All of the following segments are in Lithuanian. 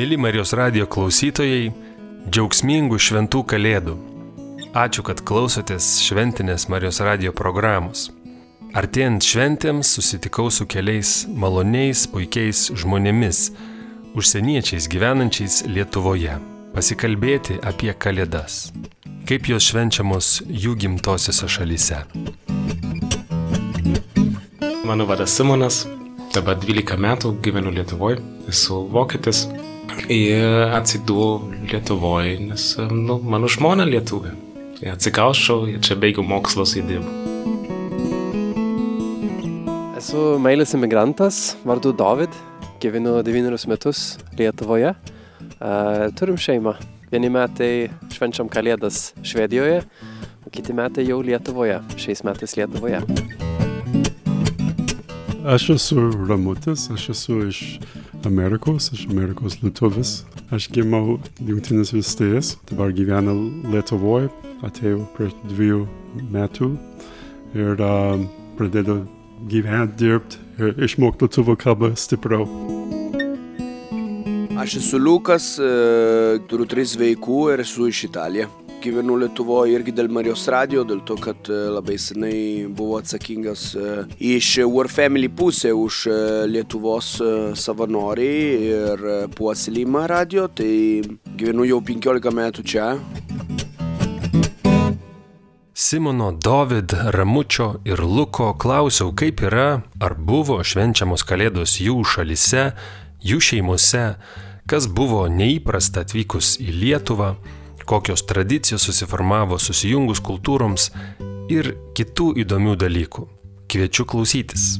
Mėly Marijos radio klausytojai, džiaugsmingų šventų kalėdų. Ačiū, kad klausotės šventinės Marijos radio programos. Artėjant šventėms susitikau su keliais maloniais, puikiais žmonėmis, užsieniečiais gyvenančiais Lietuvoje, pasikalbėti apie kalėdas, kaip jos švenčiamos jų gimtosiose šalyse. Mano vardas Simonas, dabar 12 metų gyvenu Lietuvoje, esu vokietis ir atsidūriau Lietuvoje, nes nu, mano žmona Lietuvė. Atsikauščiau ir čia baigiau mokslus įdirbau. Esu meilės imigrantas, vardu David, gyvenu 9 metus Lietuvoje. Uh, turim šeimą. Vieni metai švenčiam Kalėdas Švedijoje, o kiti metai jau Lietuvoje, šiais metais Lietuvoje. Aš esu Ramutis, aš esu iš Amerikos, iš Amerikos lietuvis. Aš gimiau Junktinės valstijas, dabar gyvenu Lietuvoje, atėjau prieš dviejų metų ir uh, pradėjau gyventi, dirbti ir išmokti lietuvių kalbą stipriau. Aš esu Lukas, turiu tris vaikų ir esu iš Italijos. Gyvenu Lietuvoje irgi dėl Marijos radio, dėl to, kad labai senai buvau atsakingas iš War Family pusė už Lietuvos savanoriai ir puoselėjimą radio, tai gyvenu jau 15 metų čia. Simono, David, Ramučio ir Luko klausiau, kaip yra, ar buvo švenčiamos kalėdos jų šalise, jų šeimose, kas buvo neįprasta atvykus į Lietuvą, kokios tradicijos susiformavo susijungus kultūroms ir kitų įdomių dalykų. Kviečiu klausytis.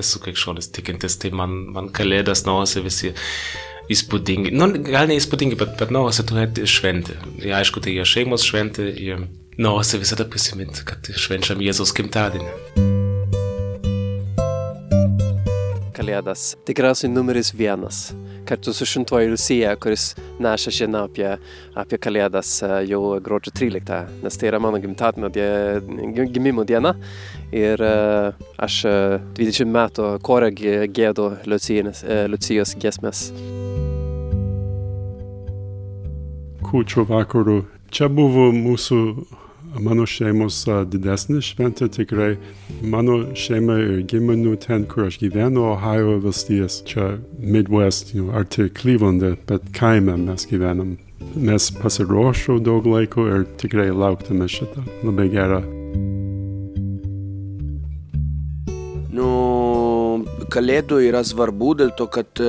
Esu krikščionis tikintis, tai man, man kalėdas nausi visi įspūdingi. Nu, gal ne įspūdingi, bet, bet nausi turėti šventę. Ir aišku, tai jie šeimos šventė ir nausi visada prisiminti, kad švenčiam Jėzaus gimtadienį. Kalėdas tikriausiai numeris vienas. Kartu su šintuoju Rusija, kuris neša žinią apie, apie Kalėdas jau gruodžio 13, nes tai yra mano gimtadienio die, gimimo diena. Ir aš 20 metų korą gėdu Liucijos giesmės. Kūčių vakarų. Čia buvo mūsų mano šeimos didesnė šventė tikrai. Mano šeima ir giminių ten, kur aš gyvenu, Ohio valstijas, čia Midwest, you know, arti Cleveland'e, bet kaime mes gyvenam. Mes pasiruošau daug laiko ir tikrai lauktume šitą. Labai gerą. Nu, kalėdų yra svarbu dėl to, kad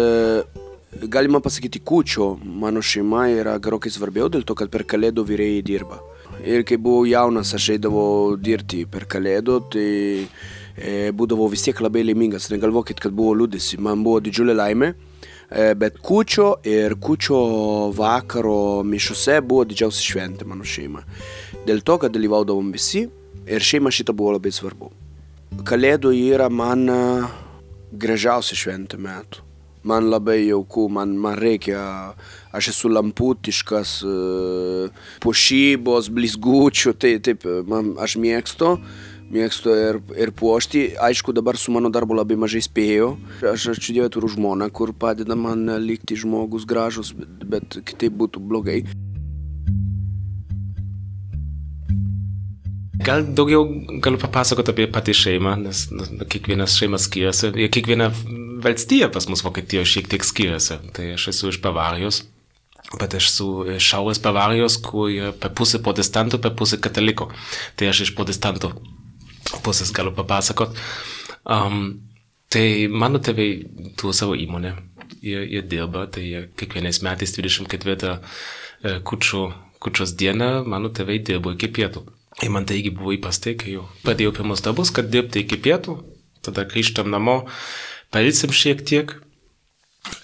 galima pasakyti kūčio, mano šeima yra gerokai svarbiau dėl to, kad per kalėdų vyrėjai dirba. Ir kai buvau jaunas, aš eidavau dirbti per kalėdų, tai e, būdavau vis tiek labai laimingas. Negalvokit, kad buvo liūdėsi, man buvo didžiulė laimė. E, bet kučio ir kučio vakaro mišiuose buvo didžiausia šventė mano šeima. Dėl to, kad dalyvaudavom visi ir šeima šitą buvo labai svarbu. Kalėdų yra man gražiausia šventė metų. Man labai jauku, man, man reikia, aš esu lamputiškas, pušybos, blizgučių, tai taip, man, aš mėgstu, mėgstu ir, ir puošti. Aišku, dabar su mano darbu labai mažai spėjau. Aš ačiū Dievui turiu žmoną, kur padeda man likti žmogus gražus, bet, bet kitaip būtų blogai. Gal daugiau galiu papasakoti apie patį šeimą, nes kiekvienas šeimas skiriasi ir kiekviena valstija pas mus Vokietijoje šiek tiek skiriasi. Tai aš esu iš Bavarijos, bet aš esu iš Šiaurės Bavarijos, kur yra per pusę protestantų, per pusę katalikų. Tai aš iš protestantų pusės galiu papasakot. Um, tai mano tėvai turi savo įmonę, jie, jie dirba, tai jie kiekvienais metais 24 kučių, kučios dieną mano tėvai dirbo iki pietų. Ir man tai irgi buvo įprastai, kai jau pradėjau pirmus darbus, kad dirbti iki pietų, tada grįžtam namo, pailsim šiek tiek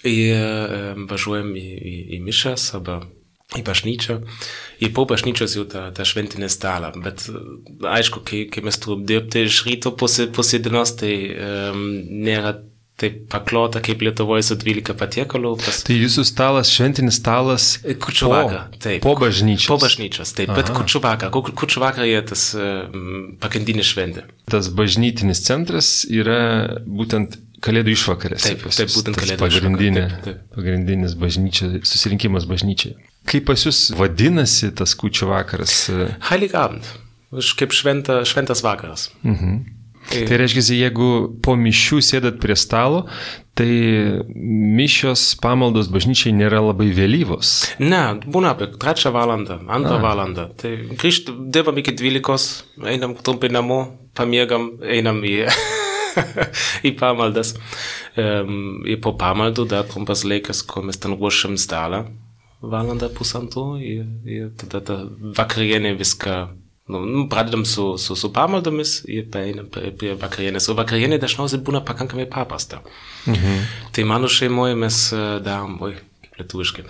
ir važiuojam į, į, į mišas arba į bažnyčią. Ir po bažnyčios jau tą, tą šventinę stalą. Bet aišku, kai, kai mes turim dirbti iš ryto pusė, pusė dienos, tai um, nėra taip paklota kaip Lietuvoje su 12 patiekalų. Pas... Tai jūsų stalas, šventinis stalas. Vakar, taip. Po bažnyčios. Po bažnyčios, taip, bet Aha. kučių vakar. Ku- Kučių vakar yra tas um, pagrindinė šventė. Tas bažnytinis centras yra būtent Kalėdų išvakarės. Taip, taip, būtent Kalėdų pagrindinė, išvakarė, taip, taip. pagrindinis bažnyčia, susirinkimas bažnyčiai. Kaip pas jūs vadinasi tas kučių vakaras? Heiligabend. Kaip šventa, šventas vakaras. Mhm. Tai reiškia, jeigu po mišių sėdat prie stalo, tai mišios pamaldos bažnyčiai nėra labai vėlyvos. Ne, būna apie trečią valandą, antrą valandą. Tai grįžt, dirbam iki 12, einam trumpai namo, pamiegam, einam į, į pamaldas. Um, ir po pamaldų dar trumpas laikas, kol mes ten ruošiam stalą, valandą pusantrų ir, ir tada ta vakarienė viską. Nu, pradedam su, su, su pamaldomis ir paeinam prie, prie vakarienės. O vakarienė dažniausiai būna pakankamai paprasta. Mhm. Tai mano šeimoje mes e, darom, oi, kaip lietuviškai,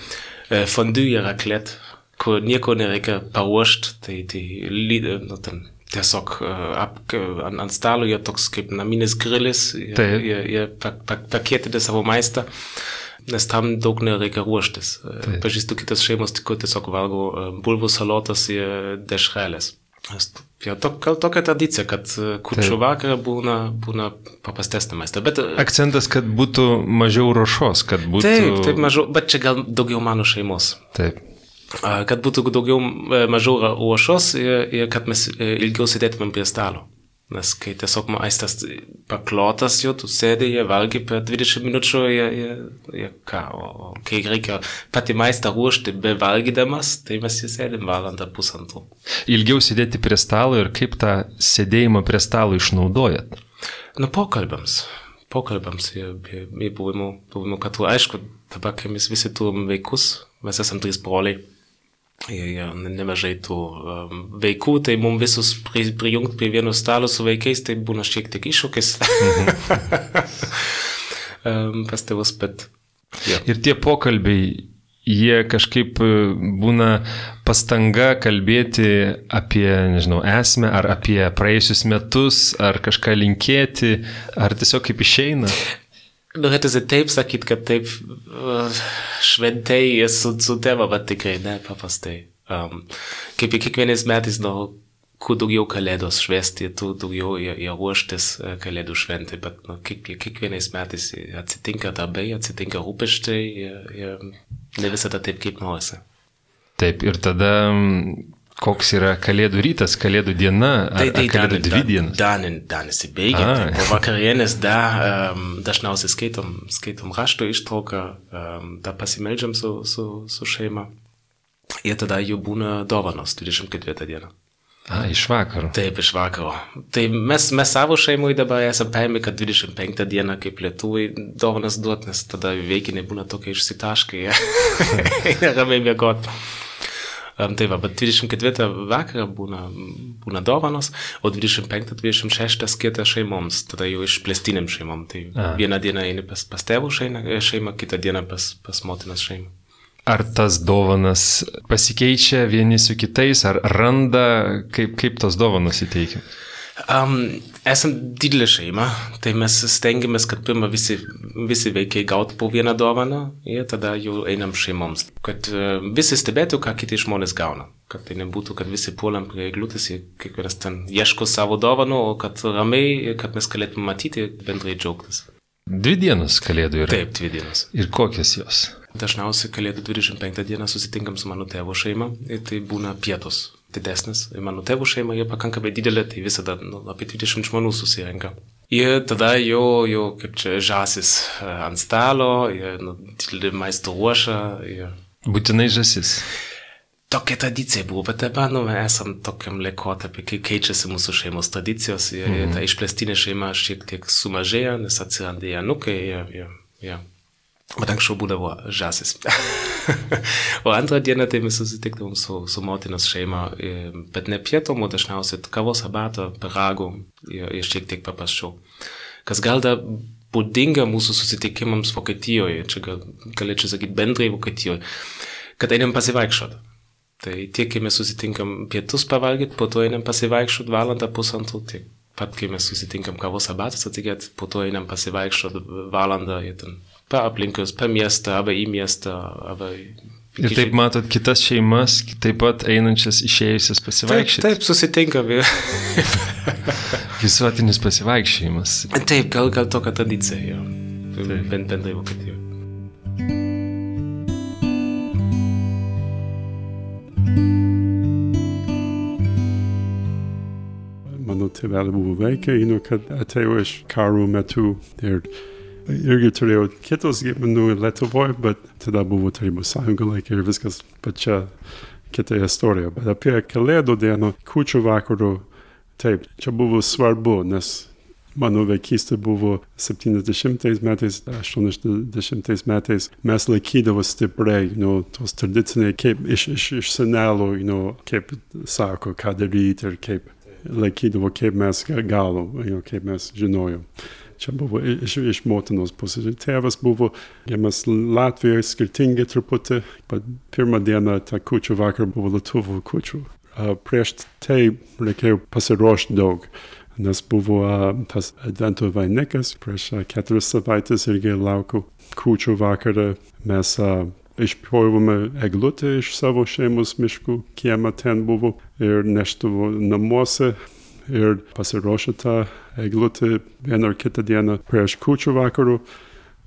e, fondue ir raclette, kur nieko nereikia paruošti, tai, tai ly- nu, ten, tiesiog e, ap, ant, ant stalo jie toks kaip naminis grilis, jie, Taip. jie, jie pak, pak, pakėtė savo maistą. Nes tam daug nereikia ruoštis. E, Pažįstu kitas šeimos, tik tiesiog valgo e, bulvų salotas ir dešrelės. Ja, to, gal tokia tradicija, kad kučių vakarą būna, būna paprastesnė maistą. Bet Akcentas, kad būtų mažiau ruošos, kad būtų... Taip, taip mažiau, bet čia gal daugiau mano šeimos. Taip. Kad būtų daugiau, e, mažiau ruošos ir, ir kad mes e, ilgiau sėdėtumėm prie stalo. Nes kai tiesiog maistas paklotas jau, tu sėdė, jie valgy per 20 minučių, jie, jie, jie ką, o, o kai reikia pati maistą ruošti be valgydamas, tai mes jį sėdėm valandą pusantrų. Ilgiau sėdėti prie stalo ir kaip tą sėdėjimą prie stalo išnaudojat. Nu, pokalbėms. Pokalbėms ir, ir buvimo, buvimo kartu. Aišku, dabar, kai mes visi turim vaikus, mes esam trys broliai. Ir, ir nemažai tų um, vaikų, tai mums visus pri, prijungti prie vieno stalo su vaikais, tai būna šiek tiek iššūkis. um, pas tėvus, bet... Jo. Ir tie pokalbiai, jie kažkaip e, būna pastanga kalbėti apie, nežinau, esmę, ar apie praėjusius metus, ar kažką linkėti, ar tiesiog kaip išeina. Norėtųsi taip sakyti, kad taip uh, šventai su, su tėva, bet tikrai ne, paprastai. Um, kaip ir kiekvienais metais, nu, kuo daugiau kalėdos švesti, tuo daugiau jie, ruoštis uh, kalėdų šventai, bet nu, kiek, kiekvienais metais atsitinka darbai, atsitinka rūpeštai ir, ir ne visada taip, kaip norisi. Taip, ir tada mm, koks yra kalėdų rytas, kalėdų diena, ar, ar kalėdų dvi dienas. Dan, dan įsibėgė. Ah. Po vakarienės da um, dažniausiai skaitom, skaitom rašto ištrauką, um, da pasimeldžiam su, su, su šeima. Ir tada jau būna dovanos 24 dieną. A, iš vakaro. Taip, iš vakaro. Tai mes, mes savo šeimui dabar esame paėmę, kad 25 dieną kaip lietuvai dovanas duot, nes tada veikiniai būna tokie išsitaškai. Eina ramiai mėgot. Um, tai va, bet 24 vakarą būna, būna dovanos, o 25-26 skirta šeimoms, tada jau išplėstiniam šeimom. Tai A. vieną dieną eini pas, pas tėvų šeimą, kitą dieną pas, pas motinas šeimą. Ar tas dovanas pasikeičia vieni su kitais, ar randa, kaip, kaip tos dovanos įteikia? Um, esam didelė šeima, tai mes stengiamės, kad pirmą visi, visi vaikai gautų po vieną dovaną ir tada jau einam šeimoms. Kad uh, visi stebėtų, ką kiti žmonės gauna. Kad tai nebūtų, kad visi puolam prie eglutės ir kiekvienas ten ieško savo dovanų, o kad ramiai, kad mes galėtume matyti ir bendrai džiaugtis. Dvi dienos kalėdų yra. Taip, dvi dienos. Ir kokios jos? Dažniausiai kalėdų 25 dieną susitinkam su mano tėvo šeima ir tai būna pietus didesnis. Mano tėvo šeima yra pakankamai didelė, tai visada nu, apie 20 žmonių susirenka. Ir tada jau, jau kaip čia žasis e, ant stalo, ir nu, didelį maisto ruošą. Ir... Būtinai žasis. Tokia tradicija buvo, bet dabar nu, mes esam tokiam laikotarpiu, kai keičiasi mūsų šeimos tradicijos ir, ir ta išplėstinė šeima šiek tiek sumažėjo, nes atsiranda janukai ir, ir, ir Bet anksčiau būdavo žasis. o antrą dieną tai mes susitikdavom su, su motinos šeima, bet ne pietom, o dažniausiai kavos abato, piragų ir, ir šiek tiek paprasčiau. Kas gal dar būdinga mūsų susitikimams Vokietijoje, čia gal, galėčiau sakyti bendrai Vokietijoje, kad einam pasivaikščiot. Tai tiek, kai mes susitinkam pietus pavalgyti, po to einam pasivaikščiot valandą pusantrų, tiek pat kai mes susitinkam kavos abatas atsigėt, po to einam pasivaikščiot valandą, jie ten pa aplinkius, pa miestą, arba į miestą, arba Ir taip matot kitas šeimas, taip pat einančias išėjusias pasivaikščioti. Taip, taip susitinkame. Visuotinis pasivaikščiojimas. Taip, gal, gal tokia tradicija, jo. Bent bendrai Vokietijoje. Mano tėvelė buvo vaikai, žinau, kad atėjo iš karų metų ir irgi turėjau kitus giminų Lietuvoje, bet tada buvo Tarybų sąjunga laikai ir viskas pačia kita istorija. Bet apie Kalėdų dieną, kučių vakarų, taip, čia buvo svarbu, nes mano vaikystė buvo 70 metais, 80 metais, mes laikydavo stipriai, know, tos tradiciniai, kaip iš, iš, iš senelų, know, kaip sako, ką daryti ir kaip laikydavo, kaip mes galom, know, kaip mes žinojom. Čia buvo iš, iš motinos pusės. Tėvas buvo, gimęs Latvijoje, skirtingai truputį, bet pirmą dieną tą kučių vakar buvo lietuvų kučių. Prieš tai reikėjo pasiruošti daug, nes buvo tas advento vainikas, prieš keturias savaitės irgi laukiau kučių vakarą. Mes išpjovome eglutę iš savo šeimos miškų, kiemą ten buvo ir neštavo namuose ir pasiruošę tą eglutę vieną ar kitą dieną prieš kučių vakarų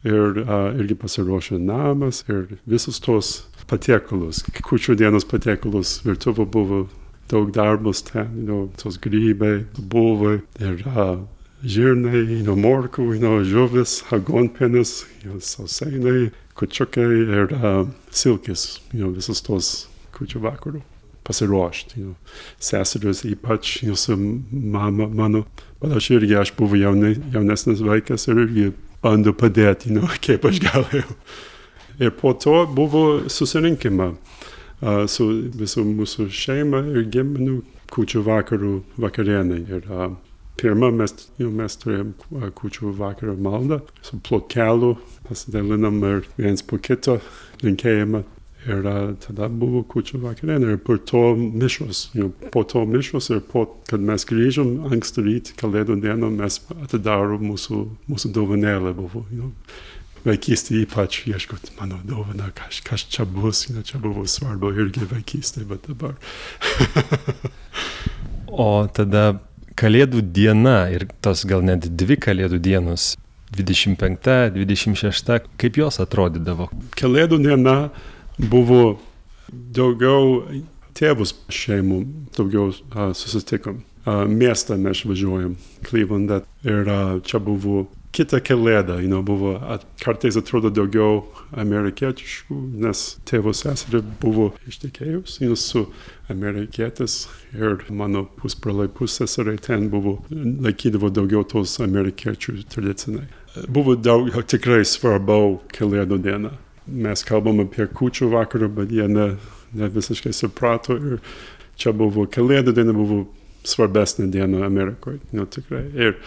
ir uh, irgi pasiruošę namas ir visus tos patiekalus, kučių dienos patiekalus virtuvė buvo daug darbus ten, you know, tos grybai, buvo ir uh, žirnai, you know, morkų, you know, žuvis, agonpenis, you know, sausainai, kučiukai ir uh, silkis, you know, visus tos kučių vakarų pasiruošti. Know. Seserys ypač, jūsų mama mano, aš irgi, aš buvau jauni, jaunesnis vaikas ir irgi bandau padėti, know, kaip aš galėjau. Ir po to buvo susirinkima uh, su visų mūsų šeima ir giminių kūčių vakarų vakarienai. Ir uh, pirmą mes, jau mes turėjom uh, kūčių vakarą maldą su plokeliu, pasidalinam ir viens po kito linkėjimą Ir tada buvo kučių vakarienė ir po to mišos. Know, po to mišos ir po, kad mes grįžom anksti ryt, kalėdų dieną mes atidarom mūsų, mūsų dovanėlę buvo. Know. Vaikystė ypač ieškot mano dovaną, kas, kas čia bus, know, čia buvo svarbu irgi vaikystė, bet dabar. o tada kalėdų diena ir tos gal net dvi kalėdų dienos 25, 26, kaip jos atrodydavo? Kalėdų diena buvo daugiau tėvus šeimų, daugiau uh, susitikom. Uh, miestą mes važiuojam, Clevelandą. Ir uh, čia buvo kita kalėda, you know, buvo at, kartais atrodo daugiau amerikietiškų, nes tėvo seserė buvo ištekėjus you know, su amerikietis ir mano pusbroliai pusseserė ten buvo, laikydavo daugiau tos amerikiečių tradiciniai. Buvo daug, tikrai svarbiau kalėdų dieną mes kalbam apie kučių vakarą, bet jie ne, ne visiškai suprato ir čia buvo kalėdų diena, buvo svarbesnė diena Amerikoje, nu, tikrai. Ir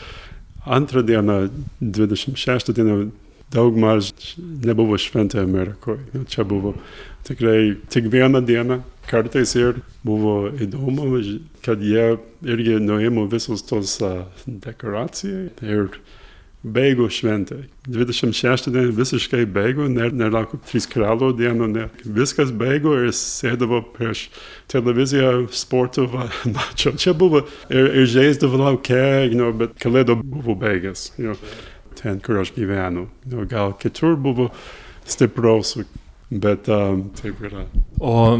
antrą dieną, 26 dieną, daug maž nebuvo šventė Amerikoje. Nu, čia buvo tikrai tik vieną dieną, kartais ir buvo įdomu, kad jie irgi nuėmė visus tos uh, dekoracijai ir beigo šventė. 26 dieną visiškai beigo, nėra trys karalo dienų, ne. viskas beigo ir sėdavo prieš televiziją sporto mačo. Čia buvo ir, ir žaisdavo laukia, you know, bet kalėdo buvo beigas, you know, ten, kur aš gyvenu. You know, gal kitur buvo stipraus, Bet um, taip yra. O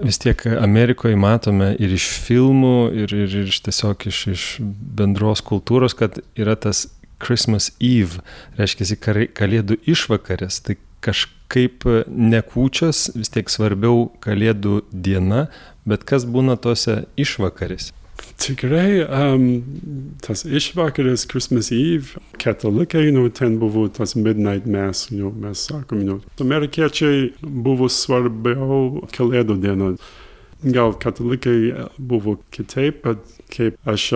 vis tiek Amerikoje matome ir iš filmų, ir, ir, ir tiesiog iš, iš bendros kultūros, kad yra tas Christmas Eve, reiškia kalėdų išvakarės, tai kažkaip ne kūčios, vis tiek svarbiau kalėdų diena, bet kas būna tose išvakarės? Tikrai, um, tas išvakarės Christmas Eve, katalikai, nu, ten buvo tas Midnight Mass, nu, mes sakom, nu, amerikiečiai buvo svarbiau kalėdų diena. Gal katalikai buvo kitaip, bet kaip aš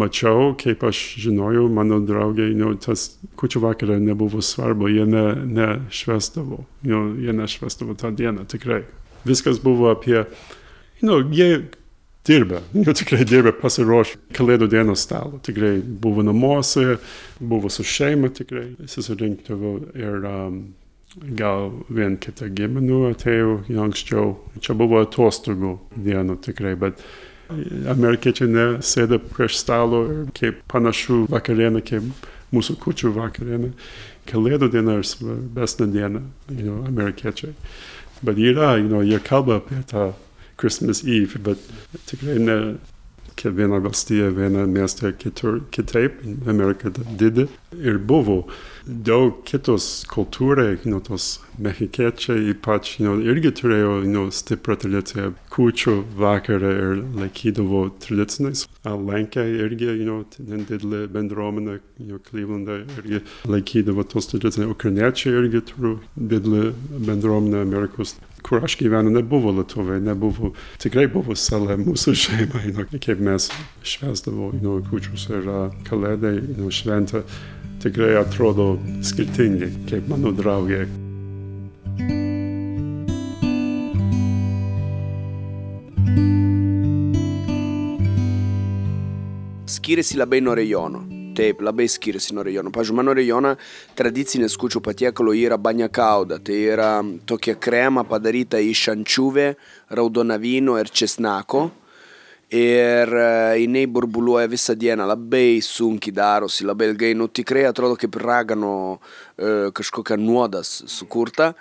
mačiau, kaip aš žinojau, mano draugai, know, tas kučių vakarą nebuvo svarbu, jie ne, nešvestavo, you know, jie nešvestavo tą dieną, tikrai. Viskas buvo apie, know, jie dirba, jau tikrai dirba pasiruošę kalėdų dienos stalo. Tikrai buvo namuose, buvo su šeima tikrai, susirinkdavo ir um, gal vien kitą giminų atėjo anksčiau. Čia buvo atostogų dienų tikrai, bet amerikiečiai nesėda prieš stalo ir kaip panašu vakarienė, kaip mūsų kučių vakarienė. Kalėdų diena yra svarbesnė diena, you know, amerikiečiai. Bet yra, you know, jie kalba apie tą Christmas Eve, bet tikrai ne kiekviena valstija, viena mieste kitur, kitaip, Amerika didi ir buvo daug kitos kultūrai, know, tos mexikiečiai ypač, know, irgi turėjo know, stiprią tradiciją, kūčių vakarą ir laikydavo tradiciniais. Lenkiai irgi, you know, didelė bendruomenė, you know, Clevelandai irgi laikydavo tos tradiciniai, ukrainiečiai irgi turiu didelę bendruomenę Amerikos kur aš gyvenu, nebuvo Lietuvai, nebuvo, tikrai buvo sala mūsų šeimai, know, kaip mes švesdavo, know, kūčius ir kalėdai, know, šventą, tikrai atrodo skirtingai, kaip mano draugė. skiriasi labai nuo rajono. Taip, labai skiriasi nuo rajono. Pavyzdžiui, mano rajoną tradicinės kučių patiekalo yra banya kauda. Tai yra tokia krema padaryta iš ančiuvė, raudonavino ir česnako. Ir uh, jinai burbuliuoja visą dieną, labai sunkiai darosi, labai ilgai, nu tikrai atrodo kaip ragano uh, kažkokia nuodas sukurta.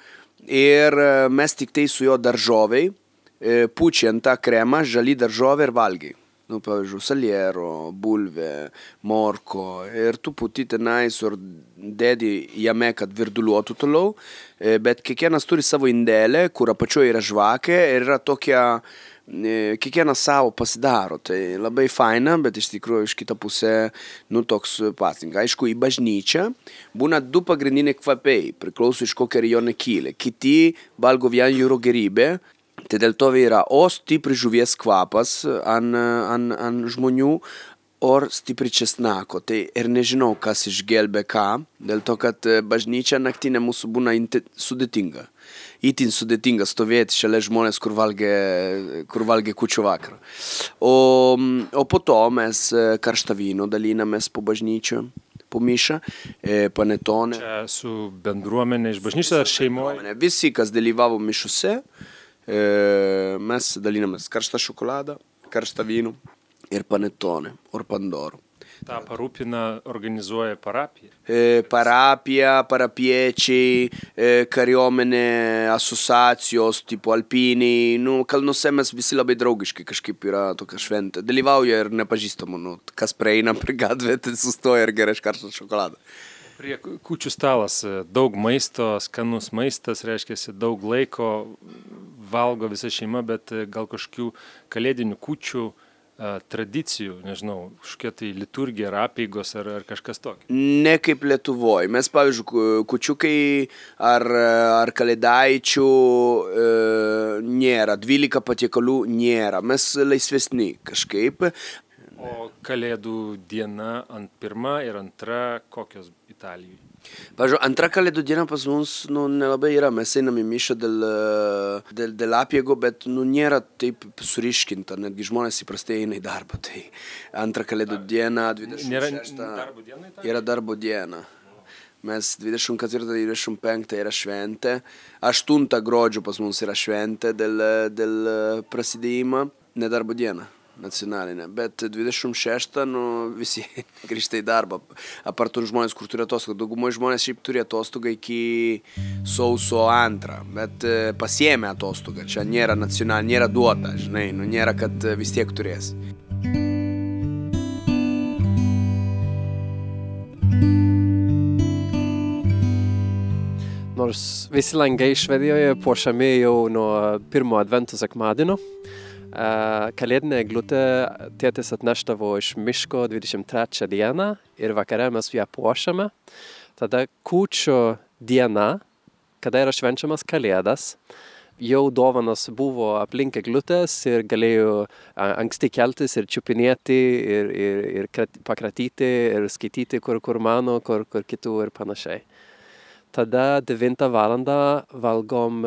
Ir mes tik tai su jo daržoviai, uh, pučiai ant tą kremą, žali daržovė ir valgiai nu, pavyzdžiui, saliero, bulvė, morko ir tu puti tenais ir dedi jame, kad virduliuotų toliau, e, bet kiekvienas turi savo indelę, kur apačioje yra žvakė ir yra tokia, e, kiekvienas savo pasidaro, tai labai faina, bet iš tikrųjų iš kitą pusę, nu, toks pasninkas. Aišku, į bažnyčią būna du pagrindiniai kvapiai, priklauso iš kokio rajono kyli. Kiti valgo vien jūro gerybę, Tai dėl to yra o stipri žuvies kvapas ant, ant, ant žmonių, o stipri česnako. Tai ir nežinau, kas išgelbė ką, dėl to, kad bažnyčia naktinė mūsų būna sudėtinga. Itin sudėtinga stovėti šalia žmonės, kur valgė, kur valgė kučių vakarą. O, o po to mes karštą vyno dalinamės po bažnyčią po mišą, panetone. Čia su bendruomenė iš bažnyčios ar šeimoje? Visi, kas dalyvavo mišuose, E, mes dalinamės karštą šokoladą, karštą vyną ir panetone, or Ta parūpina, organizuoja parapija. E, parapija, parapiečiai, e, kariuomenė, asociacijos, tipo alpiniai, nu, kalnuose mes visi labai draugiški, kažkaip yra tokia šventė. Dalyvauja ir nepažįstamų, nu, kas praeina prie gatvę, tai sustoja ir gerai karštą šokoladą. Prie kučių stalas daug maisto, skanus maistas, reiškia, daug laiko valgo visa šeima, bet e, gal kažkokių kalėdinių kučių tradicijų, nežinau, kažkokia tai liturgija ar apėgos ar, ar kažkas tokio. Ne kaip Lietuvoje. Mes, pavyzdžiui, kučiukai ar, ar kalėdaičių e, nėra, 12 patiekalų nėra. Mes laisvesni kažkaip. O kalėdų diena ant pirmą ir antra kokios Italijoje? Pavyzdžiui, antra kalėdų diena pas mus nu, nelabai yra, mes einam į mišą dėl, dėl, dėl apiego, bet nu, nėra taip suriškinta, netgi žmonės įprastai eina į darbą. Tai antra kalėdų diena, 26. Nėra darbo diena? Yra darbo diena. Mes 24-25 yra šventė, 8 gruodžio pas mus yra šventė dėl, dėl prasidėjimo, nedarbo diena nacionalinė, bet 26 nu, visi grįžta į darbą. Apartų žmonės, kur turi atostogą. Daugumoje žmonės šiaip turi atostogą iki sausio antrą, bet e, pasiemė atostogą. Čia nėra nacionalinė, nėra duota, žinai, nu, nėra, kad e, vis tiek turės. Nors visi langai Švedijoje puošiami jau nuo pirmo advento sekmadienio, Kalėdinė eglutė tėtis atneštavo iš miško 23 dieną ir vakare mes ją puošiame. Tada kūčio diena, kada yra švenčiamas kalėdas, jau dovanas buvo aplink eglutės ir galėjau anksti keltis ir čiupinėti ir, ir, ir pakratyti ir skaityti, kur, kur mano, kur, kur kitų ir panašiai. Tada 9 val. valgom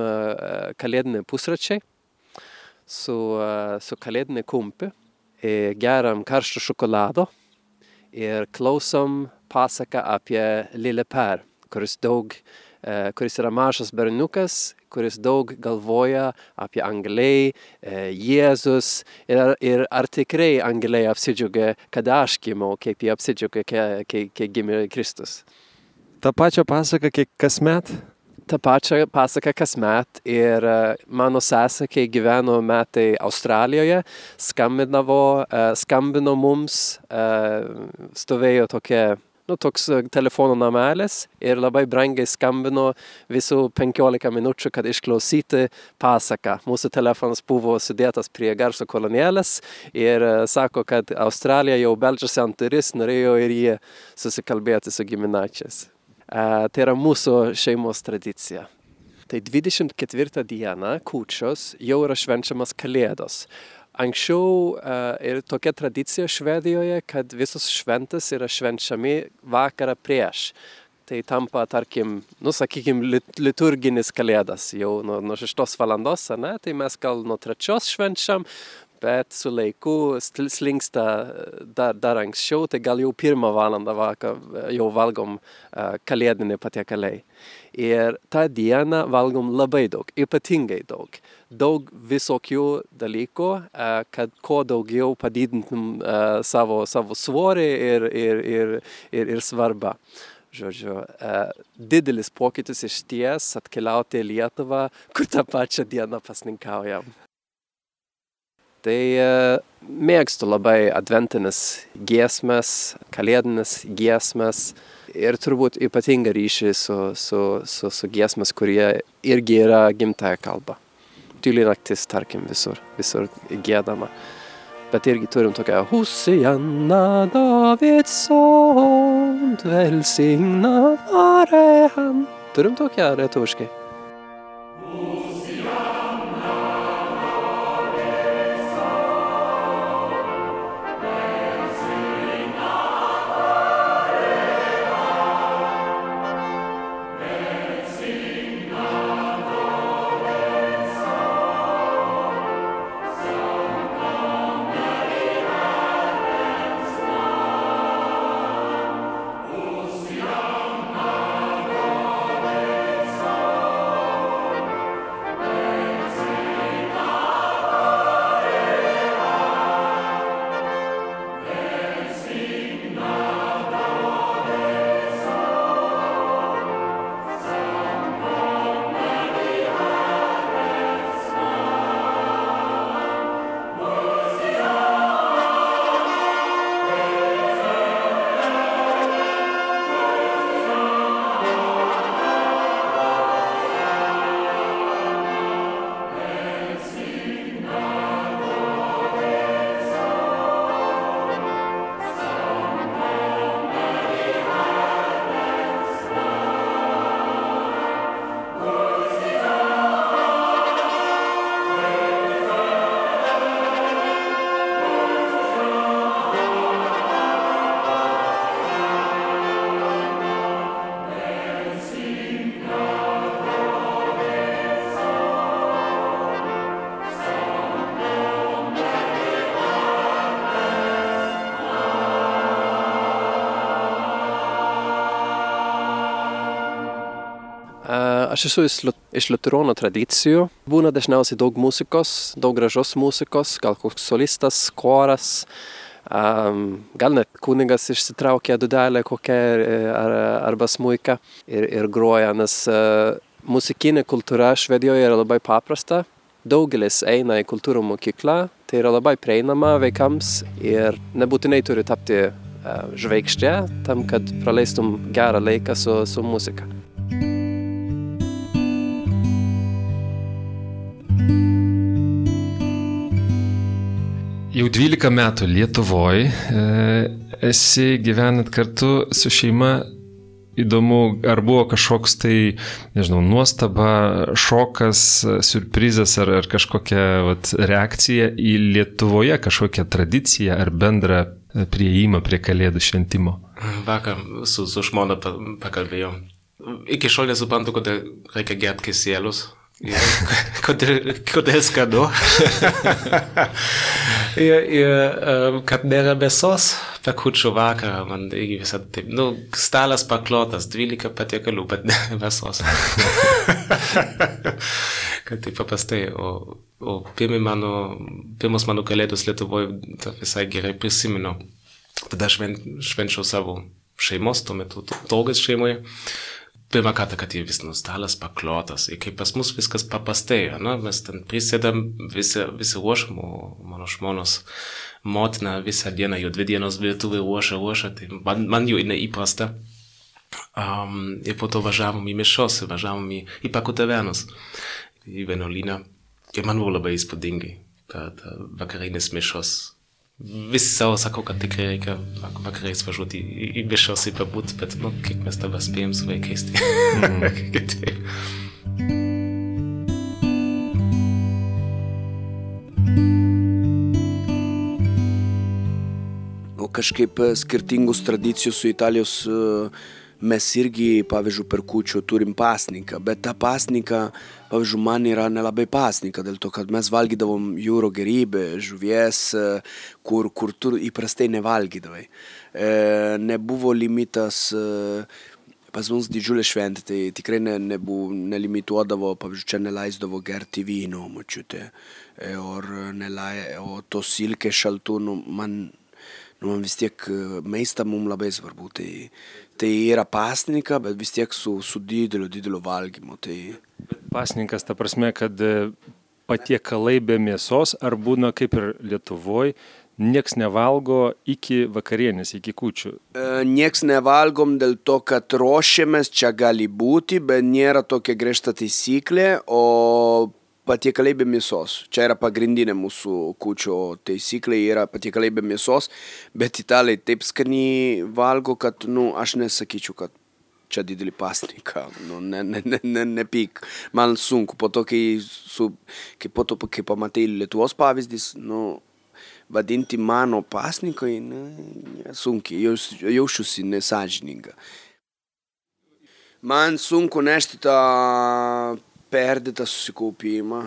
kalėdinį pusračiai su, su kalėdinė kumpi, geriam karštą šokoladą ir klausom pasaką apie Lilę Per, kuris daug, kuris yra mažas berniukas, kuris daug galvoja apie angliai, Jėzus ir, ir ar tikrai angliai apsidžiaugia, kad aš gimiau, kaip jie apsidžiaugia, kai, kai gimė Kristus. Ta pačia pasaka kiek kasmet? Tą pačią pasaką kasmet ir mano sesė, kai gyveno metai Australijoje, skambinavo, skambino mums, stovėjo tokia nu, toks telefono namelis ir labai brangiai skambino visų 15 minučių, kad išklausyti pasaką. Mūsų telefonas buvo sudėtas prie garso kolonėlės ir sako, kad Australija jau beldžiasi ant duris, norėjo ir jie susikalbėti su giminaičiais. Tai yra mūsų šeimos tradicija. Tai 24 dieną kūčios jau yra švenčiamas Kalėdos. Anksčiau ir tokia tradicija Švedijoje, kad visos šventas yra švenčiami vakarą prieš. Tai tampa, tarkim, nu, sakykime, liturginis kalėdas jau nuo, nuo 6 valandos, ne? tai mes gal nuo 3 švenčiam, bet su laiku slinksta dar, dar anksčiau, tai gal jau pirmą valandą vakar jau valgom uh, kalėdinį patiekalai. Ir tą dieną valgom labai daug, ypatingai daug. Daug visokių dalykų, uh, kad kuo daugiau padidintum savo, savo svorį ir, ir, ir, ir, ir svarbą. Žodžiu, didelis pokytis iš ties atkeliauti į Lietuvą, kur tą pačią dieną pasninkaujam. Tai mėgstu labai adventinės giesmės, kalėdinės giesmės ir turbūt ypatingą ryšį su, su, su, su giesmės, kurie irgi yra gimtaja kalba. Tyli naktis, tarkim, visur, visur gėdama. Bet irgi turim tokią Hosianna Davids son, välsignad vare han. Turim tokią lietuviškai. Aš esu iš liuteronų tradicijų. Būna dažniausiai daug muzikos, daug gražios muzikos, gal koks solistas, koras. Um, gal net kunigas išsitraukia dudelę kokią ar, arba smuiką ir, ir groja, nes uh, muzikinė kultūra Švedijoje yra labai paprasta. Daugelis eina į kultūrų mokyklą, tai yra labai prieinama vaikams ir nebūtinai turi tapti uh, žvaigždė tam, kad praleistum gerą laiką su, su muzika. 12 metų Lietuvoje esi gyvenat kartu su šeima. Įdomu, ar buvo kažkoks tai, nežinau, nuostaba, šokas, surprizas ar, ar kažkokia vat, reakcija į Lietuvoje kažkokią tradiciją ar bendrą prieimą prie Kalėdų šventimo? Vakar su, su žmona pakalbėjau. Iki šiol nesuprantu, kodėl reikia gerti kisėlius kodėl, kodėl skanu? ir, ir kad nėra mėsos per kučių vakarą, man irgi visą taip, nu, stalas paklotas, 12 patiekalų, bet ne mėsos. kad taip paprastai, o, o pirmi mano, pirmos mano kalėdos Lietuvoje visai gerai prisimenu. Tada šven, švenčiau savo šeimos, tuo metu togas šeimoje pirmą kartą, kad jie vis nu stalas paklotas. Ir kaip pas mus viskas paprastai, na, mes ten prisėdam, visi, visi ruošam, o mano žmonos motina visą dieną, jau dvi dienos virtuvė ruošia, ruošia, tai man, man jau neįprasta. Um, ir po to važiavom į mišos, važiavom į, į pakutavenus, į vienuolyną. Ir man buvo labai įspūdingai, kad vakarinis mišos Visi savo sako, kad tikrai reikia vakarais važiuoti į, į mišos, į pabūt, bet, nu, kiek mes tavą spėjom su vaikais, tai mm. kitaip. O kažkaip skirtingus tradicijų su Italijos uh, mes irgi, pavyzdžiui, per kučių turim pasniką, bet ta pasnika, pavyzdžiui, man yra nelabai pasnika, dėl to, kad mes valgydavom jūro gerybę, žuvies, kur, kur tu įprastai nevalgydavai. E, nebuvo limitas, e, pas mus didžiulė šventė, tai tikrai ne, nebuvo, nelimituodavo, pavyzdžiui, čia neleisdavo gerti vyno, mačiute, e, or, nelai, o to silkė šaltų, nu, man, nu, man vis tiek maistą mums labai svarbu. Tai, Tai yra pasninka, bet vis tiek su, su dideliu, dideliu valgymu. Tai... Pasninkas ta prasme, kad e, patiekalai be mėsos, ar būna kaip ir Lietuvoje, nieks nevalgo iki vakarienės, iki kučių. E, nieks nevalgom dėl to, kad ruošiamės, čia gali būti, bet nėra tokia griežta taisyklė, o patiekalai be mėsos. Čia yra pagrindinė mūsų kučio taisyklė, yra patiekalai be mėsos, bet italai taip skaniai valgo, kad, nu, aš nesakyčiau, kad čia didelį pasniką, nu, ne, ne, ne, ne, nepyk. Man sunku, po to, kai, su, kai, po to, kai pamatai Lietuvos pavyzdys, nu, vadinti mano pasnikai, nu, sunkiai, jaus, jaučiuosi nesažininga. Man sunku nešti tą perdita susikaupimą,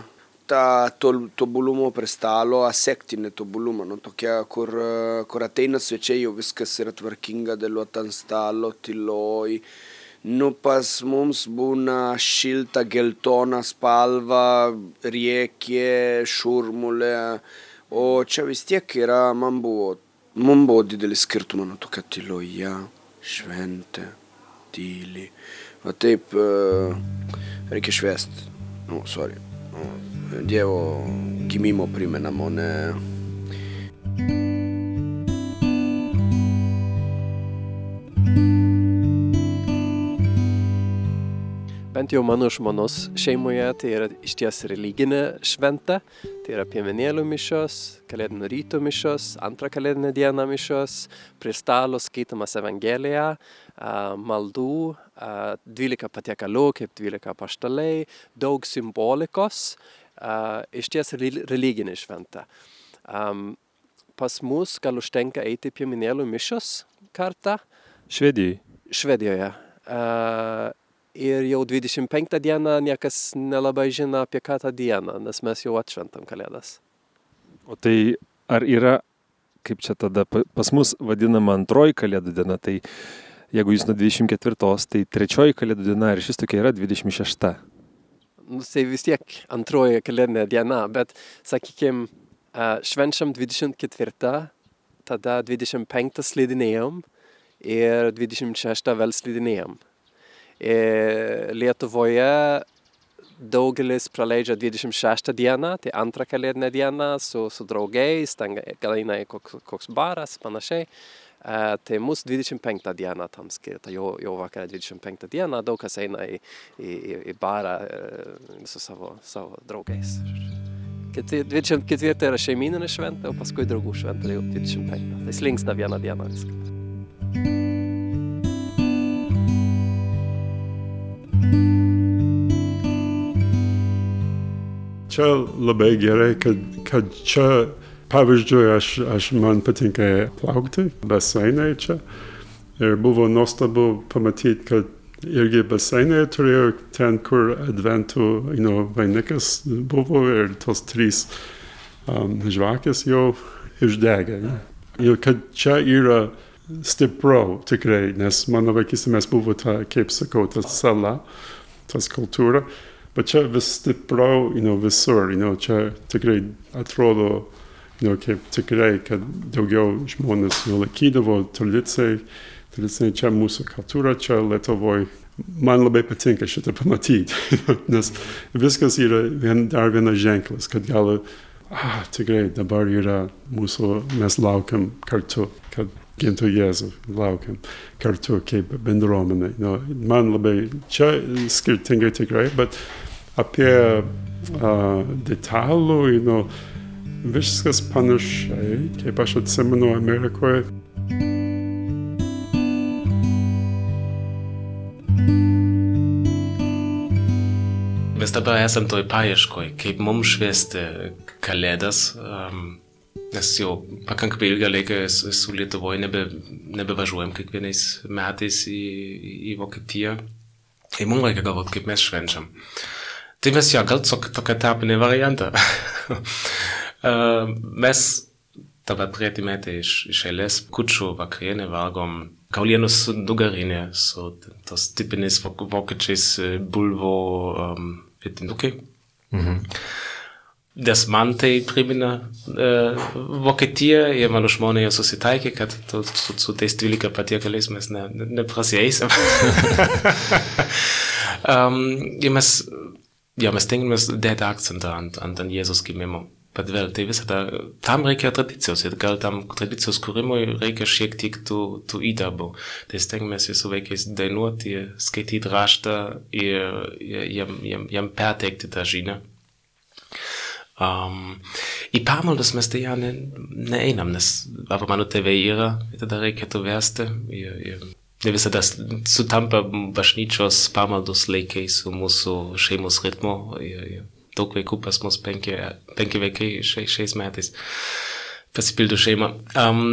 tą tobulumo prie stalo, asektinį tobulumą, nu, tokia, kur, kur ateina svečiai, jau viskas yra tvarkinga, dėliuota ant stalo, tyloj. Nu, pas mums būna šilta, geltona spalva, riekė, šurmulė, o čia vis tiek yra, man buvo, man buvo didelis skirtumas, nu, tokia tyloje, šventė, tyli. Va taip, rekeš vest, no, sorry, no, djevo ki mimo primenamo, one... thank you Bent jau mano žmonos šeimoje tai yra iš ties religinė šventa. Tai yra piemenėlių mišios, kalėdinio ryto mišios, antrą kalėdinę dieną mišios, prie stalo skaitomas Evangelija, maldų, 12 patiekalų, kaip 12 paštalai, daug simbolikos, iš ties religinė šventa. Pas mus gal užtenka eiti pieminėlių mišios kartą. Švedijoje. Švedijoje. Ir jau 25 dieną niekas nelabai žino apie ką tą dieną, nes mes jau atšventam kalėdas. O tai ar yra, kaip čia tada pas mus vadinama antroji kalėdų diena, tai jeigu jūs nuo 24, tai trečioji kalėdų diena ir šis tokia yra 26. Nu, tai vis tiek antroji kalėdinė diena, bet, sakykime, švenčiam 24, tada 25 slidinėjom ir 26 vėl slidinėjom. Ir Lietuvoje daugelis praleidžia 26 dieną, tai antrą kalėdinę dieną su, su draugais, ten gal eina koks, koks baras, panašiai. E, tai mūsų 25 dieną tam skirta, jau, jau vakarą 25 dieną daug kas eina į, į, į barą e, su savo, savo draugais. 24 yra šeimininė šventė, o paskui draugų šventė jau 25. Tai slinksna vieną dieną viskas. Čia labai gerai, kad, kad čia Pavyzdžiui, aš, aš man patinka plaukti, baseinai čia. Ir buvo nuostabu pamatyti, kad irgi baseinė turėjo ten, kur adventų, you know, vainikas buvo ir tos trys um, žvakės jau išdegė. Ne? Ir kad čia yra stipriau tikrai, nes mano vaikystė mes buvo ta, kaip sakau, ta sala, tas kultūra, bet čia vis stipriau, you know, visur, you know, čia tikrai atrodo, you know, kaip tikrai, kad daugiau žmonės you know, laikydavo tradicijai, tradicijai čia mūsų kultūra, čia Lietuvoje. Man labai patinka šitą pamatyti, nes viskas yra vien, dar vienas ženklas, kad gal, ah, tikrai dabar yra mūsų, mes laukiam kartu, kad gintų Jėzų, laukiam kartu kaip bendruomenė. No, man labai čia skirtingai tikrai, bet apie uh, detalų, know, viskas panašiai, kaip aš atsimenu Amerikoje. Mes dabar esam toj paieškoj, kaip mums šviesti kalėdas. Um, Nes jau pakankamai ilgą laiką esu Lietuvoje, nebe, nebevažiuojam kiekvienais metais į, į Vokietiją. Tai mums reikia galvoti, kaip mes švenčiam. Tai mes jo, gal tokia etapinė varianta. mes dabar treti metai iš, iš eilės kučių vakarienę valgom kaulienos su nugarinė, su tos tipiniais vokiečiais bulvo um, vietinukai. Mhm. Nes man tai primena uh, Vokietiją ir mano žmona jau susitaikė, kad tu, su, su tais 12 patiekalais mes ne, ne, neprasieisime. um, ir mes, ja, mes tengiamės dėti akcentą ant, ant, ant Jėzus gimimo. Bet vėl, tai visada, tam reikia tradicijos ir gal tam tradicijos kūrimui reikia šiek tiek tų, tų įdarbų. Tai stengiamės su vaikais dainuoti, skaityti raštą ir jam, jam, jam perteikti tą žinią. Um, I pamaldas mes tai ne, neeinam, nes arba mano tėvai yra, tada reikėtų vesti. Ir, ir ne visada sutampa bažnyčios pamaldos laikai su mūsų šeimos ritmu. Ir, ir daug vaikų pas mus, penki, penki vaikai šia, šiais metais pasipildo šeimą. Um,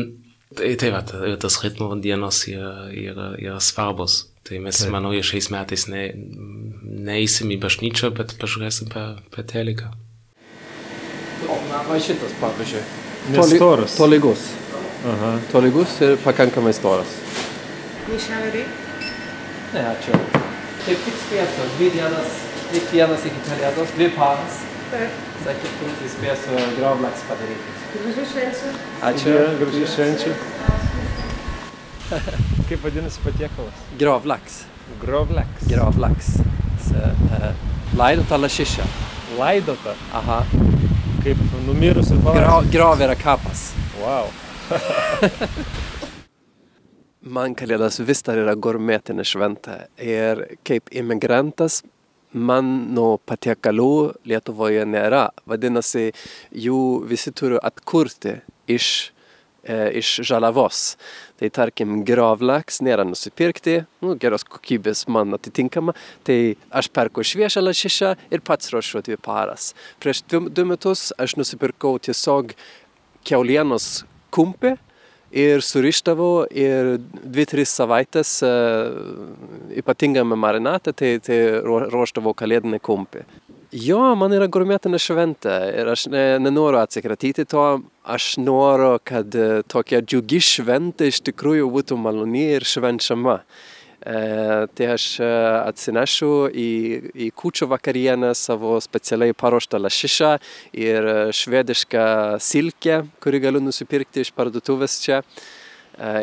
tai, tai va, tas ritmo dienos yra, yra, yra svarbus. Tai mes, Taip. manau, šiais metais ne, neįsim į bažnyčią, bet pažiūrėsim per, per teliką. Va šitas, pavyzdžiui. Nestoras. Tolygus. Aha. Tolygus ir pakankamai storas. Nešeri. Ne, ačiū. Kaip tik spėsiu, dvi dienas, tik vienas iki kalėdos, dvi paras. Taip. Sakyk, tu tai spėsiu grovlaks padaryti. Gražių švenčių. Ačiū. Gražiai švenčių. Kaip vadinasi patiekalas? Gravlax. Grovleks. Gravlax. Så, eh, laidota lašiša. Laidota. Aha. Kaip numirusi Gra pavardė. grav yra kapas. Wow. Man kalėdas vis dar yra gourmetinė šventė. Ir kaip imigrantas man nuo patiekalų Lietuvoje nėra. Vadinasi, jų visi turi atkurti iš, e, iš žaliavos. Tai tarkim, gravlaks nėra nusipirkti, nu, geros kokybės man atitinkama, tai aš perku šviežią lašišą ir pats ruošiu dvi paras. Prieš du, metus aš nusipirkau tiesiog keulienos kumpį ir surištavau ir dvi, tris savaitės uh, ypatingame marinate, tai, tai ruo- ruošdavau kalėdinį kumpį. Jo, man yra gurmetinė šventė ir aš ne, nenoriu atsikratyti to, aš noriu, kad e, tokia džiugi šventė iš tikrųjų būtų maloni ir švenčiama. E, tai aš e, atsinešiu į, į kūčių vakarienę savo specialiai paruoštą lašišą ir e, švedišką silkę, kurį galiu nusipirkti iš parduotuvės čia. E,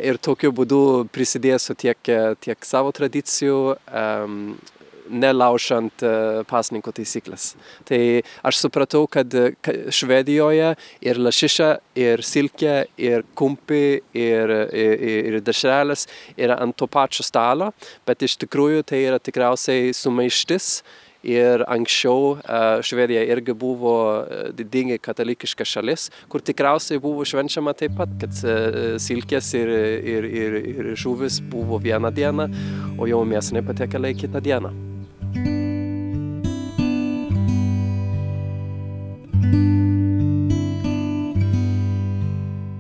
Ir tokiu būdu prisidėsiu tiek, tiek savo tradicijų, em, nelaužant e, pasninko taisyklės. Tai aš supratau, kad e, Švedijoje ir lašiša, ir silkė, ir kumpi, ir, ir, ir dešrelės yra ant to pačio stalo, bet iš tikrųjų tai yra tikriausiai sumaištis. Ir anksčiau e, Švedija irgi buvo didingai katalikiška šalis, kur tikriausiai buvo švenčiama taip pat, kad silkės ir, ir, ir, ir žuvis buvo vieną dieną, o jau mėsiniai patiekalai kitą dieną.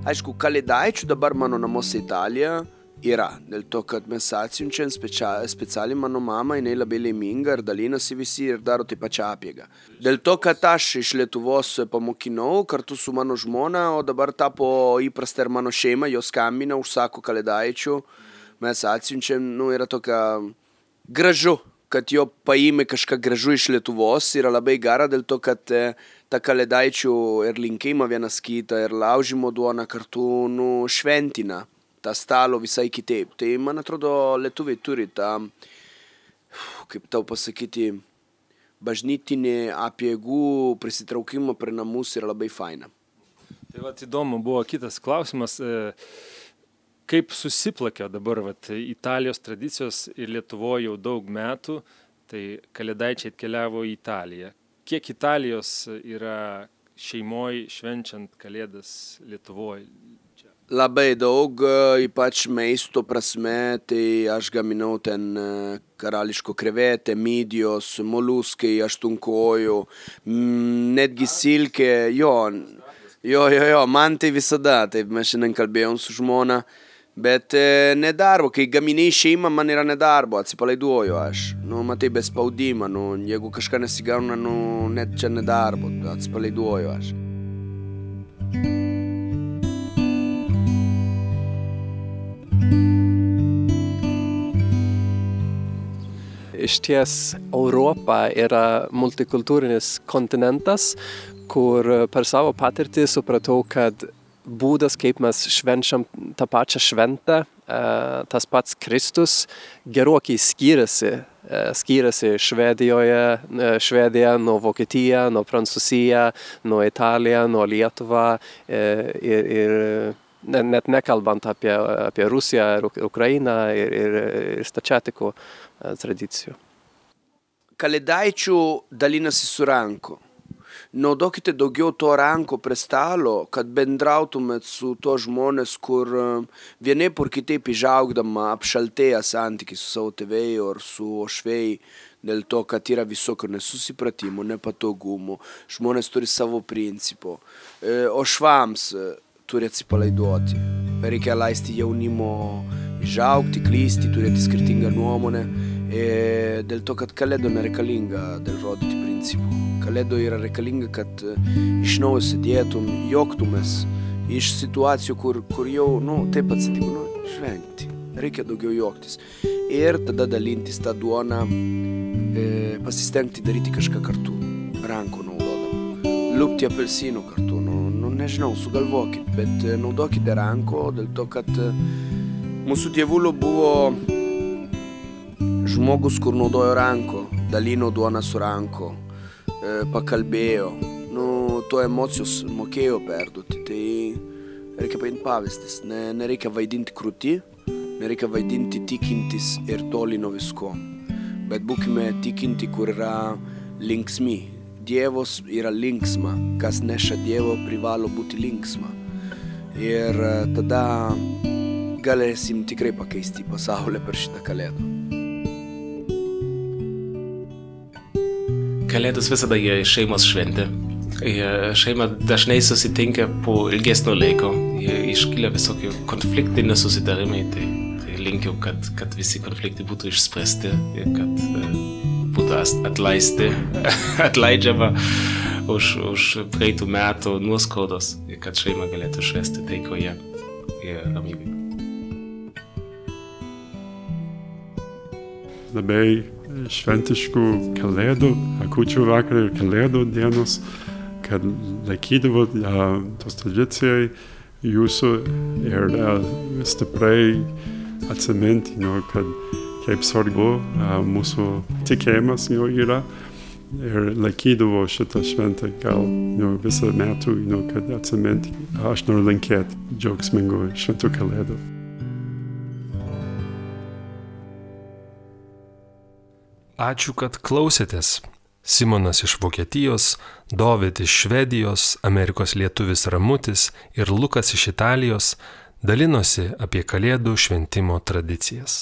Aišku, kalėdaičių dabar mano namuose Italija yra. Dėl to, kad mes atsiunčiam specia specialiai mano mamą, jinai labai laiminga ir dalinasi visi ir daro taip pačią apėgą. Dėl to, kad aš iš Lietuvos pamokinau kartu su mano žmona, o dabar tapo įprasta ir mano šeima, jos skambina, užsako kalėdaičių, mes atsiunčiam, nu, yra tokia gražu kad jo paimi kažką gražu iš Lietuvos yra labai gera dėl to, kad e, ta kalėdaičių ir linkėjimą vienas kitą ir laužimo duona kartu nu, šventina tą stalo visai kitaip. Tai man atrodo, lietuviai turi tą, kaip tau pasakyti, bažnytinį apiegų prisitraukimą prie namus yra labai faina. Tai va, įdomu buvo kitas klausimas. E, kaip susiplakė dabar vat, Italijos tradicijos ir Lietuvoje jau daug metų, tai kalėdaičiai atkeliavo į Italiją. Kiek Italijos yra šeimoje švenčiant kalėdas Lietuvoje? Labai daug, ypač maisto prasme, tai aš gaminau ten e, karališko krevetę, midijos, moluskai, aštunkojų, netgi silkė, jo, jo, jo, jo, man tai visada, taip mes šiandien kalbėjom su žmona, uh, Bet e, nedarbo, kai gaminiai šeimą man yra nedarbo, atsipalaiduoju aš. Nu, matai, be spaudimo, nu, jeigu kažką nesigauna, nu, net čia nedarbo, atsipalaiduoju aš. Iš ties Europa yra multikultūrinis kontinentas, kur per savo patirtį supratau, kad būdas, kaip mes švenčiam tą pačią šventę, e, tas pats Kristus gerokai skiriasi. E, skiriasi Švedijoje, e, Švedija nuo Vokietija, nuo Prancūzija, nuo Italija, nuo Lietuva ir, ir net nekalbant apie, apie Rusiją Ukrainą ir, ir, ir stačiatikų tradicijų. Kalėdaičių dalinasi su ranku naudokite daugiau to ranko prie stalo, kad bendrautumėt su to žmonės, kur e, vienaip ar kitaip išaugdama apšaltėję santykiai su savo tėvėjai ar su ošvėjai, dėl to, kad yra visokių nesusipratimų, nepatogumų, žmonės turi savo principų. E, o švams e, turi atsipalaiduoti. Reikia leisti jaunimo išaugti, klysti, turėti skirtingą nuomonę. E dėl to, kad kalėdo nereikalinga dėl rodyti principų. Kalėdo yra reikalinga, kad e, iš naujo sėdėtum, joktumės iš situacijų, kur, kur jau, nu, taip atsitiko, nu, žvengti. Reikia daugiau joktis. Ir tada dalintis tą duoną, e, pasistengti daryti kažką kartu, rankų naudodam. Lūpti apelsinų kartu, nu, nu, nežinau, sugalvokit, bet e, naudokite ranko, dėl to, kad e, mūsų tėvulių buvo žmogus, kur naudojo ranko, dalino duoną su ranko, e, pakalbėjo, nu, to emocijos mokėjo perduoti, tai reikia paimti pavyzdys, ne, nereikia vaidinti krūti, nereikia vaidinti tikintis ir toli nuo visko, bet būkime tikinti, kur yra linksmi. Dievas yra linksma, kas neša Dievo privalo būti linksma. Ir e, tada galėsim tikrai pakeisti pasaulį per šitą kalėdą. Kalėdos visada yra šeimos šventė. Šeima dažnai susitinka po ilgesnio laiko. Iškyla visokie konfliktai, nesusitarimai. Tai, tai linkiu, kad, kad visi konfliktai būtų išspręsti ir kad uh, būtų atleisti, atleidžiama už, už praeitų metų nuoskaudos ir kad šeima galėtų švesti taikoje ir ramybėje. Labai šventiškų kalėdų, kūčių vakarų ir kalėdų dienos, kad laikydavo uh, tos tradicijai jūsų ir uh, stiprai atsiminti, nu, kad kaip svarbu uh, mūsų tikėjimas jau yra ir laikydavo šitą šventę gal nu, visą metų, nu, kad atsiminti. Aš noriu linkėti džiaugsmingų šventų kalėdų. Ačiū, kad klausėtės. Simonas iš Vokietijos, Dovid iš Švedijos, Amerikos lietuvis Ramutis ir Lukas iš Italijos dalinosi apie Kalėdų šventimo tradicijas.